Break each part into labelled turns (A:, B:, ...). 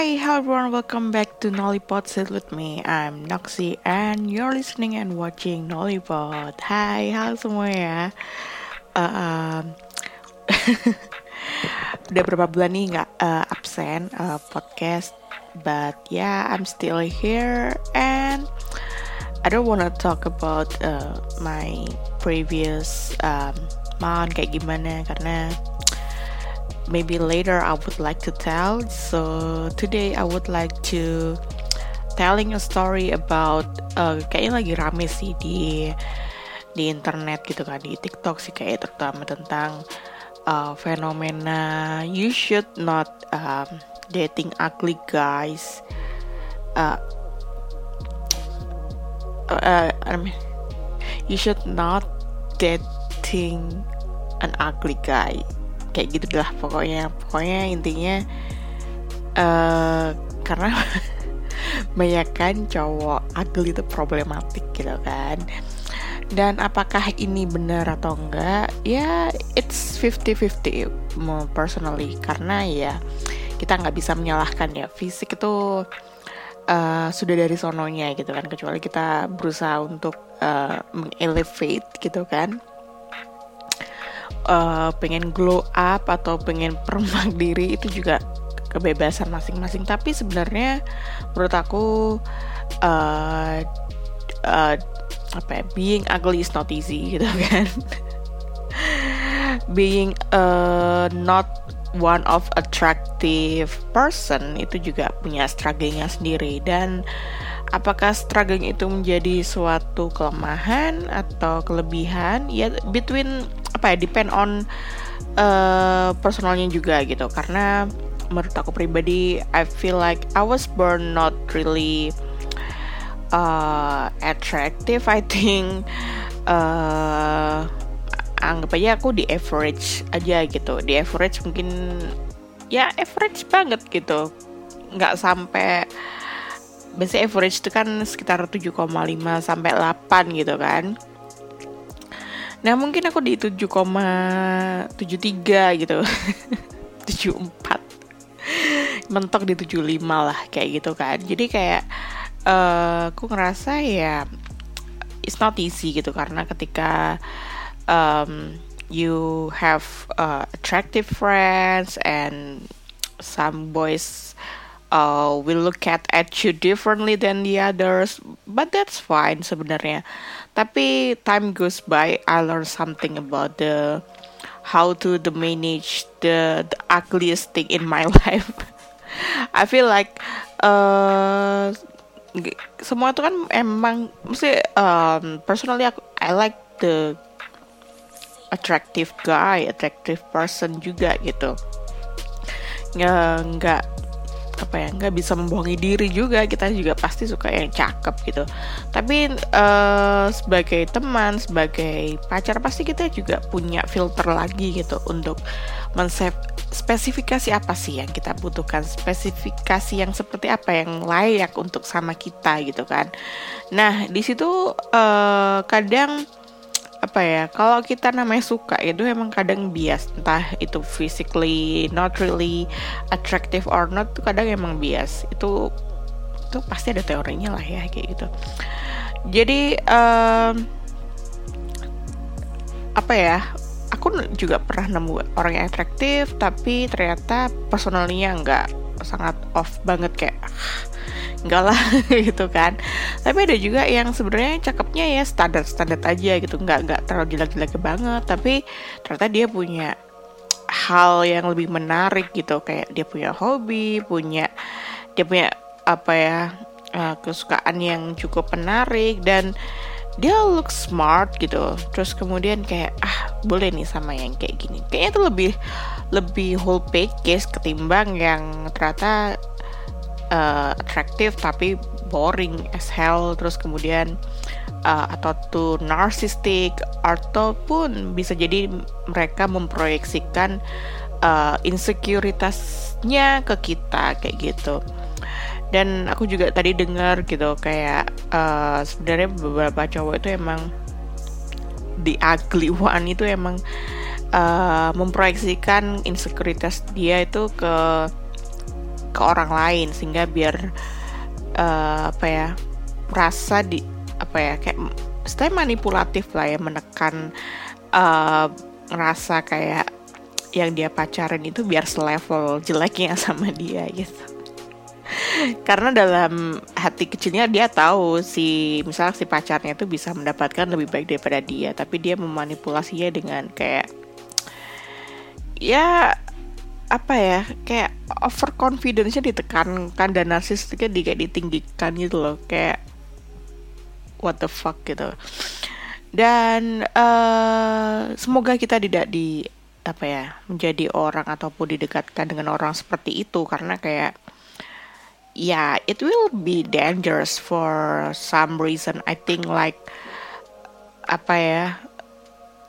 A: Hi, hello everyone, welcome back to Nollipod Sit with me. I'm Noxy and you're listening and watching Nollipod. Hai, halo semua ya. Uh, um, udah berapa bulan nih nggak uh, absen uh, podcast, but yeah, I'm still here and I don't wanna talk about uh, my previous um, month kayak gimana karena maybe later I would like to tell. So today I would like to telling a story about uh, kayaknya lagi rame sih di di internet gitu kan di TikTok sih kayak terutama tentang uh, fenomena you should not um, dating ugly guys. Uh, uh, I mean, you should not dating an ugly guy kayak gitu lah pokoknya. Pokoknya intinya uh, karena banyak kan cowok ugly itu problematik gitu kan. Dan apakah ini benar atau enggak? Ya it's 50-50 personally. Karena ya kita nggak bisa menyalahkan ya. Fisik itu uh, sudah dari sononya gitu kan. Kecuali kita berusaha untuk uh, mengelevate gitu kan uh, pengen glow up atau pengen permak diri itu juga kebebasan masing-masing. Tapi sebenarnya menurut aku uh, uh, apa ya being ugly is not easy gitu kan. Being uh, not one of attractive person itu juga punya struggle-nya sendiri. Dan apakah struggle itu menjadi suatu kelemahan atau kelebihan? Ya between apa ya depend on uh, personalnya juga gitu. Karena menurut aku pribadi I feel like I was born not really uh, attractive I think. Uh, anggap aja aku di average aja gitu. Di average mungkin ya average banget gitu. Nggak sampai biasanya average itu kan sekitar 7,5 sampai 8 gitu kan Nah mungkin aku di 7,73 gitu. 74 Mentok di 75 lah kayak gitu kan. Jadi kayak uh, aku ngerasa ya It's not easy gitu. Karena ketika um, You have uh, attractive friends And some boys uh, will look at at you differently than the others, but that's fine sebenarnya. Tapi time goes by, I learn something about the how to the manage the, the ugliest thing in my life. I feel like uh, semua itu kan emang mesti um, personally aku I like the attractive guy, attractive person juga gitu. Nggak, nggak apa ya nggak bisa membohongi diri juga. Kita juga pasti suka yang cakep gitu. Tapi uh, sebagai teman sebagai pacar pasti kita juga punya filter lagi gitu untuk mensave spesifikasi apa sih yang kita butuhkan spesifikasi yang seperti apa yang layak untuk sama kita gitu kan. Nah di situ uh, kadang apa ya kalau kita namanya suka itu emang kadang bias entah itu physically not really attractive or not tuh kadang emang bias. Itu itu pasti ada teorinya lah ya kayak gitu. Jadi um, apa ya aku juga pernah nemu orang yang atraktif tapi ternyata personalnya nggak sangat off banget kayak enggak lah gitu kan. Tapi ada juga yang sebenarnya cakepnya ya standar standar aja gitu. Nggak nggak terlalu jelek-jelek banget. Tapi ternyata dia punya hal yang lebih menarik gitu. Kayak dia punya hobi punya dia punya apa ya uh, kesukaan yang cukup menarik. Dan dia look smart gitu. Terus kemudian kayak ah boleh nih sama yang kayak gini. Kayaknya tuh lebih lebih whole package ketimbang yang ternyata uh, atraktif tapi boring as hell. Terus kemudian uh, atau tuh narcissistic ataupun bisa jadi mereka memproyeksikan uh, insecuritasnya ke kita kayak gitu. Dan aku juga tadi dengar gitu kayak uh, sebenarnya beberapa cowok itu emang the ugly one itu emang uh, memproyeksikan insekuritas dia itu ke ke orang lain sehingga biar uh, apa ya rasa di apa ya kayak stay manipulatif lah ya menekan uh, rasa kayak yang dia pacaran itu biar selevel jeleknya sama dia gitu. Karena dalam hati kecilnya dia tahu si misalnya si pacarnya itu bisa mendapatkan lebih baik daripada dia tapi dia memanipulasinya dengan kayak ya apa ya kayak over confidence-nya ditekankan dan narsistiknya di kayak ditinggikan gitu loh kayak what the fuck gitu. Dan uh, semoga kita tidak di apa ya menjadi orang ataupun didekatkan dengan orang seperti itu karena kayak ya yeah, it will be dangerous for some reason. I think like apa ya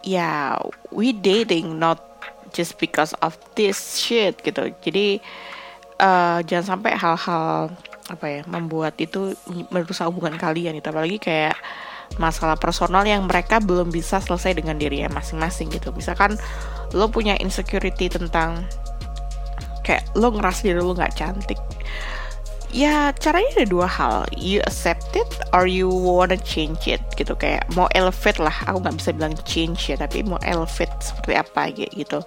A: ya yeah, we dating not just because of this shit gitu. Jadi uh, jangan sampai hal-hal apa ya membuat itu merusak hubungan kalian itu apalagi kayak masalah personal yang mereka belum bisa selesai dengan dirinya masing-masing gitu. Misalkan lo punya insecurity tentang kayak lo ngerasa diri lo nggak cantik ya caranya ada dua hal. You accept it or you wanna change it gitu. Kayak mau elevate lah. Aku nggak bisa bilang change ya tapi mau elevate seperti apa gitu.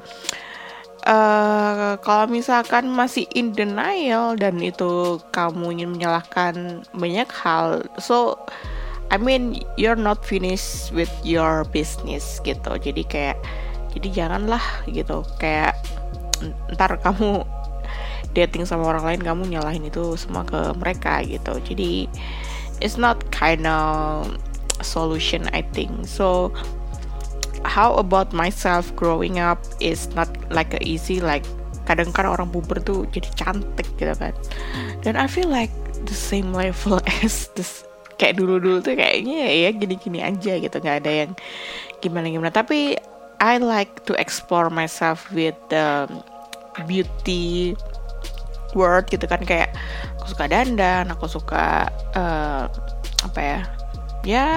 A: Uh, kalau misalkan masih in denial dan itu kamu ingin menyalahkan banyak hal so I mean you're not finished with your business gitu. Jadi kayak jadi janganlah gitu. Kayak ntar kamu dating sama orang lain kamu nyalahin itu semua ke mereka gitu. Jadi it's not kind of solution I think. So how about myself growing up is not like a easy like kadang kadang orang puber tuh jadi cantik gitu kan. Dan I feel like the same level as this kayak dulu-dulu tuh kayaknya ya gini-gini aja gitu nggak ada yang gimana-gimana. Tapi I like to explore myself with the beauty word gitu kan kayak aku suka dandan aku suka uh, apa ya ya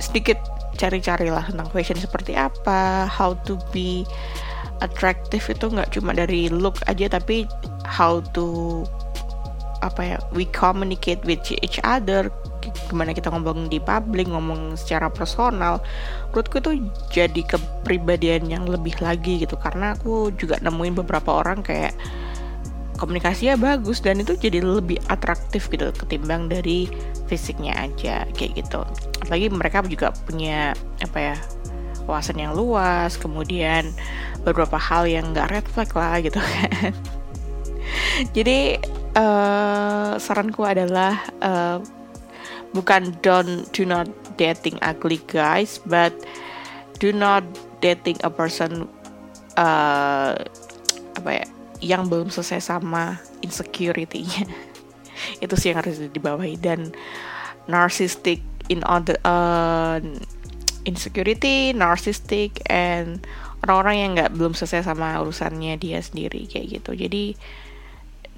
A: sedikit cari-carilah tentang fashion seperti apa how to be attractive itu nggak cuma dari look aja tapi how to apa ya we communicate with each other gimana kita ngomong di publik ngomong secara personal. Menurutku itu jadi kepribadian yang lebih lagi gitu karena aku juga nemuin beberapa orang kayak komunikasinya bagus dan itu jadi lebih atraktif gitu ketimbang dari fisiknya aja kayak gitu. Apalagi mereka juga punya apa ya wawasan yang luas kemudian beberapa hal yang nggak red flag lah gitu kan. Jadi uh, saranku adalah uh, bukan don't do not dating ugly guys but do not dating a person uh, apa ya yang belum selesai sama insecurity-nya. Itu sih yang harus dibawahi. Dan narcissistic in other uh, insecurity narcissistic and orang-orang yang nggak belum selesai sama urusannya dia sendiri kayak gitu. Jadi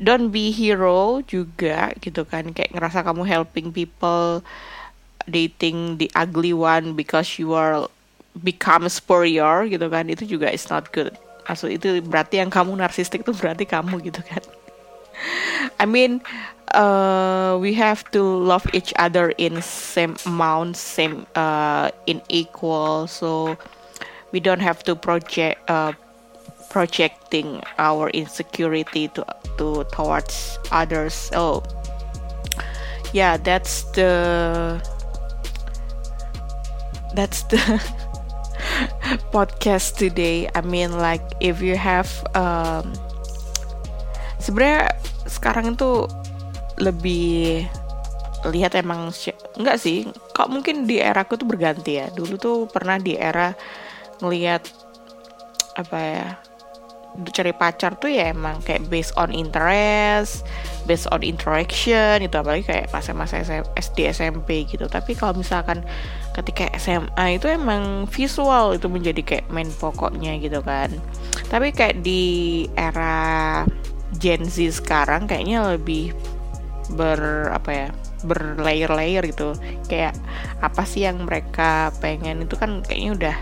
A: don't be hero juga gitu kan. Kayak ngerasa kamu helping people dating the ugly one because you are become superior gitu kan. Itu juga is not good Maksud itu berarti yang kamu narsistik itu berarti kamu gitu kan. I mean uh, we have to love each other in same amount same uh, in equal. So we don't have to project uh, projecting our insecurity to to towards others. So yeah that's the that's the podcast today. I mean like if you have um, sebenarnya sekarang itu lebih lihat emang enggak sih. Kok mungkin di era aku tuh berganti ya. Dulu tuh pernah di era ngelihat apa ya cari pacar tuh ya emang kayak based on interest, based on interaction itu apalagi kayak masa-masa SD SMP gitu. Tapi kalau misalkan ketika SMA itu emang visual itu menjadi kayak main pokoknya gitu kan. Tapi kayak di era Gen Z sekarang kayaknya lebih ber apa ya berlayer-layer gitu. Kayak apa sih yang mereka pengen itu kan kayaknya udah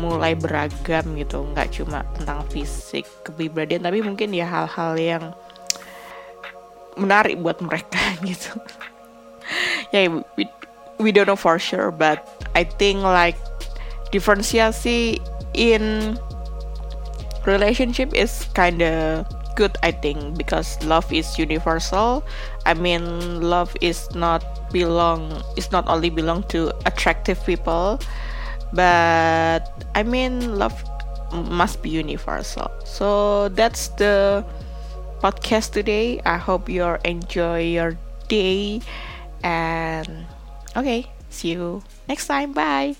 A: mulai beragam gitu. Nggak cuma tentang fisik kepribadian tapi mungkin ya hal-hal yang menarik buat mereka gitu. Ya we, don't know for sure but I think like diferensiasi in relationship is kinda good I think because love is universal. I mean love is not belong is not only belong to attractive people but I mean love must be universal. So that's the podcast today. I hope you enjoy your day and okay see you next time. Bye